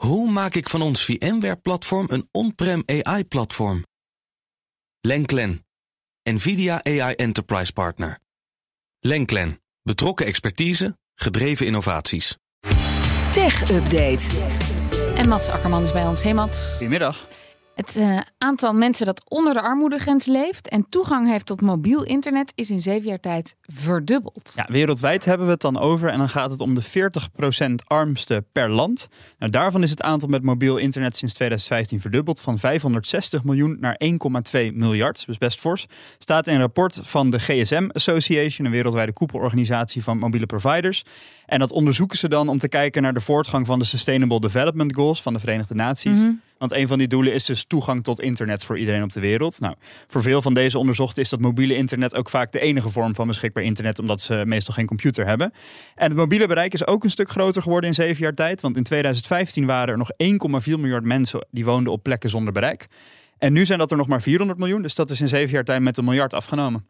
Hoe maak ik van ons VMware-platform een on-prem AI-platform? Lenklen, NVIDIA AI Enterprise Partner. Lenklen, betrokken expertise, gedreven innovaties. Tech Update. En Mats Akkerman is bij ons. Hey Mats. Goedemiddag. Het uh, aantal mensen dat onder de armoedegrens leeft en toegang heeft tot mobiel internet is in zeven jaar tijd verdubbeld. Ja, wereldwijd hebben we het dan over en dan gaat het om de 40% armste per land. Nou, daarvan is het aantal met mobiel internet sinds 2015 verdubbeld van 560 miljoen naar 1,2 miljard. Dus best fors. Staat in een rapport van de GSM Association, een wereldwijde koepelorganisatie van mobiele providers. En dat onderzoeken ze dan om te kijken naar de voortgang van de Sustainable Development Goals van de Verenigde Naties. Mhm. Want een van die doelen is dus toegang tot internet voor iedereen op de wereld. Nou, voor veel van deze onderzochten is dat mobiele internet ook vaak de enige vorm van beschikbaar internet, omdat ze meestal geen computer hebben. En het mobiele bereik is ook een stuk groter geworden in zeven jaar tijd. Want in 2015 waren er nog 1,4 miljard mensen die woonden op plekken zonder bereik. En nu zijn dat er nog maar 400 miljoen. Dus dat is in zeven jaar tijd met een miljard afgenomen.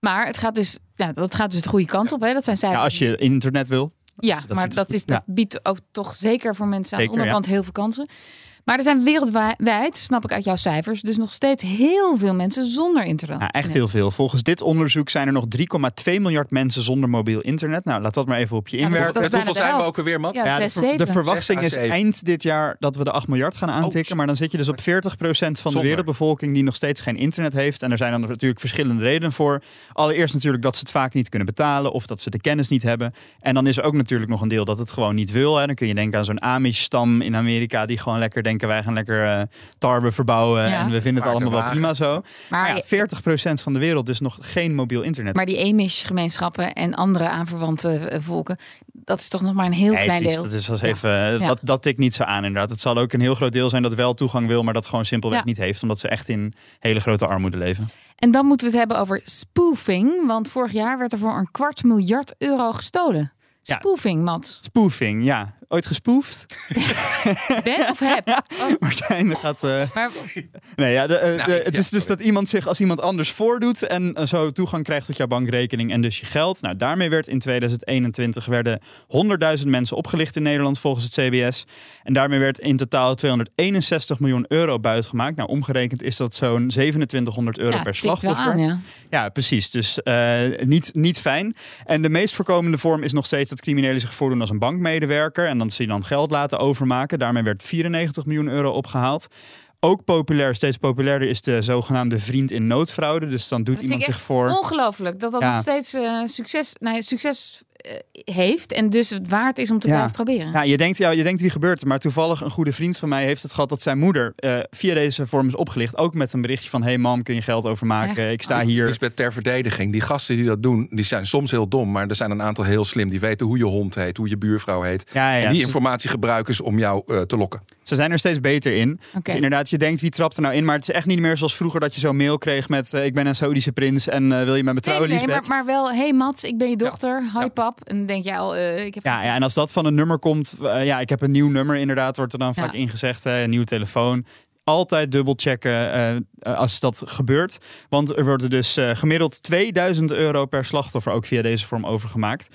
Maar het gaat dus, ja, dat gaat dus de goede kant op. Hè? Dat zijn Ja, cijfers. als je internet wil. Ja, dat maar dat, is, dat ja. biedt ook toch zeker voor mensen aan Zeker, de onderkant heel veel kansen. Maar er zijn wereldwijd, snap ik uit jouw cijfers, dus nog steeds heel veel mensen zonder internet. Ja, echt heel veel. Volgens dit onderzoek zijn er nog 3,2 miljard mensen zonder mobiel internet. Nou, laat dat maar even op je Ja, inwerken. dat is Met hoeveel zijn we ook alweer, Mats? Ja, Ja, de, verwachting is eind dit jaar dat we de 8 miljard gaan aantikken. Oh. maar dan zit je dus op 40% van de wereldbevolking die nog steeds geen internet heeft. En er zijn dan natuurlijk verschillende redenen voor. Allereerst natuurlijk dat ze het vaak niet kunnen betalen of dat ze de kennis niet hebben. En dan is er ook natuurlijk nog een deel dat het gewoon niet wil. Hè. Dan kun je denken aan zo'n Amish-stam in Amerika die gewoon lekker denken wij gaan lekker eh, tarwe verbouwen Ja. en we vinden het allemaal wel prima zo. Maar, Maar ja, 40% van de wereld dus nog geen mobiel internet. maar die Amish-gemeenschappen en andere aanverwante eh, volken, dat is toch nog maar een heel Nee, klein het is- deel. Dat, is Ja. even, eh, Ja. dat, dat tikt niet zo aan inderdaad. Het zal ook een heel groot deel zijn dat wel toegang wil, maar dat gewoon simpelweg Ja. niet heeft. Omdat ze echt in hele grote armoede leven. En dan moeten we het hebben over spoofing, want vorig jaar werd er voor een kwart miljard euro gestolen. Ja. Spoofing, Mats. Spoofing, ja. Ooit gespoefd? Ben of heb? Oh, Martijn gaat... eh, maar Nee, ja, de, eh, Nou, de- het ja, is dus sorry. dat iemand zich als iemand anders voordoet en eh, zo toegang krijgt tot jouw bankrekening en dus je geld. Nou, daarmee werd in 2021 werden 100.000 mensen opgelicht in Nederland volgens het CBS. En daarmee werd in totaal 261 miljoen euro buitgemaakt. Nou, omgerekend is dat zo'n 2700 euro ja, per slachtoffer. aan, ja. Ja, precies. Dus eh, niet, niet fijn. En de meest voorkomende vorm is nog steeds dat criminelen zich voordoen als een bankmedewerker. En dan zie je dan geld laten overmaken. Daarmee werd 94 miljoen euro opgehaald. Ook populair, steeds populairder is de zogenaamde vriend in noodfraude. Dus dan doet Dat iemand zich voor. Ongelooflijk dat dat Ja. nog steeds eh, succes, nou, ja, succes heeft en dus het waard is om te Ja. blijven proberen. Ja, je denkt, ja, je denkt wie gebeurt er. Maar toevallig een goede vriend van mij heeft het gehad dat zijn moeder eh, via deze vorm is opgelicht. Ook met een berichtje van: hey mam, kun je geld overmaken? Echt? Ik sta Oh. hier. Dus met ter verdediging, die gasten die dat doen, die zijn soms heel dom, maar er zijn een aantal heel slim. Die weten hoe je hond heet, hoe je buurvrouw heet. Ja, ja, en die informatie gebruiken ze om jou eh, te lokken. Ze zijn er steeds beter in. Dus inderdaad, je denkt wie trapt er nou in. Maar het is echt niet meer zoals vroeger dat je zo'n mail kreeg met... eh, ik ben een Saoedische prins en eh, wil je met me trouwen, nee, nee, maar, maar wel, hey Mats, ik ben je dochter. Hi Ja. pap. En dan denk je al, eh, ik heb... Ja, ja, en als dat van een nummer komt... ja, ik heb een nieuw nummer inderdaad, wordt er dan vaak ingezegd. een nieuwe telefoon. Altijd dubbelchecken eh, als dat gebeurt. Want er worden dus gemiddeld 2000 euro per slachtoffer ook via deze vorm overgemaakt.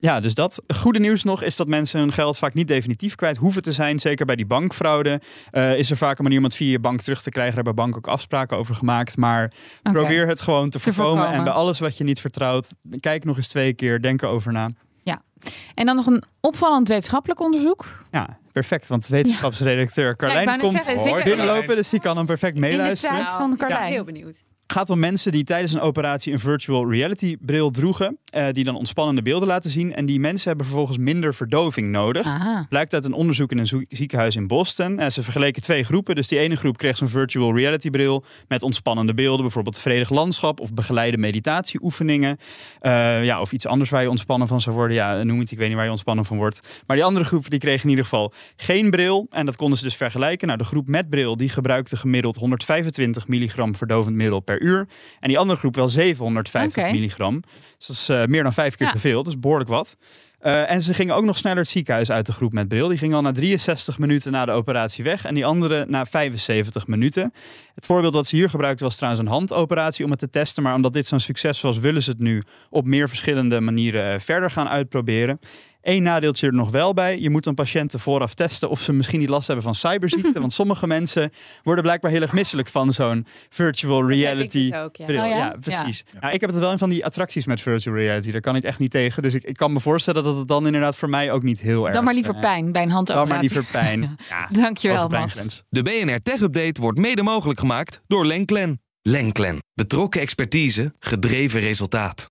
Ja, dus dat. Goede nieuws nog is dat mensen hun geld vaak niet definitief kwijt hoeven te zijn. Zeker bij die bankfraude eh, is er vaak een manier om het via je bank terug te krijgen. Daar hebben banken ook afspraken over gemaakt. Maar probeer het gewoon te voorkomen. voorkomen. En bij alles wat je niet vertrouwt, kijk nog eens twee keer. Denk erover na. En dan nog een opvallend wetenschappelijk onderzoek. Ja, perfect. Want wetenschapsredacteur Carlijn wou net komt zeggen, binnenlopen. Dus die kan hem perfect In de meeluisteren. tijd van Carlijn. heel benieuwd. Gaat om mensen die tijdens een operatie een virtual reality bril droegen. eh, die dan ontspannende beelden laten zien. En die mensen hebben vervolgens minder verdoving nodig. Aha. Blijkt uit een onderzoek in een ziekenhuis in Boston. En ze vergeleken twee groepen. Dus die ene groep kreeg zo'n virtual reality bril met ontspannende beelden. Bijvoorbeeld vredig landschap of begeleide meditatieoefeningen. Eh, ja, of iets anders waar je ontspannen van zou worden. Ja, noem het, ik weet niet waar je ontspannen van wordt. Maar die andere groep die kreeg in ieder geval geen bril. En dat konden ze dus vergelijken. Nou, de groep met bril die gebruikte gemiddeld 125 milligram verdovend middel per uur. En die andere groep wel 750 Oké. milligram. Dus dat is eh, meer dan vijf keer Ja. zoveel. Dat is behoorlijk wat. Eh, en ze gingen ook nog sneller het ziekenhuis uit de groep met bril. Die gingen al na 63 minuten na de operatie weg. En die andere na 75 minuten. Het voorbeeld dat ze hier gebruikten was trouwens een handoperatie om het te testen. Maar omdat dit zo'n succes was, willen ze het nu op meer verschillende manieren eh, verder gaan uitproberen. Eén nadeeltje er nog wel bij. Je moet dan patiënten vooraf testen of ze misschien niet last hebben van cyberziekte. want sommige mensen worden blijkbaar heel erg misselijk van zo'n virtual reality. dus ook, ja. Oh ja? ja? precies. Nou, ik heb het wel in van die attracties met virtual reality. Daar kan ik echt niet tegen. Dus ik, ik kan me voorstellen dat het dan inderdaad voor mij ook niet heel erg... Dan maar liever eh, pijn bij een Dan handoperatie. maar liever pijn. Ja, Dankjewel, Mats. De BNR Tech Update wordt mede mogelijk gemaakt door Lenklen. Lenklen. Betrokken expertise, gedreven resultaat.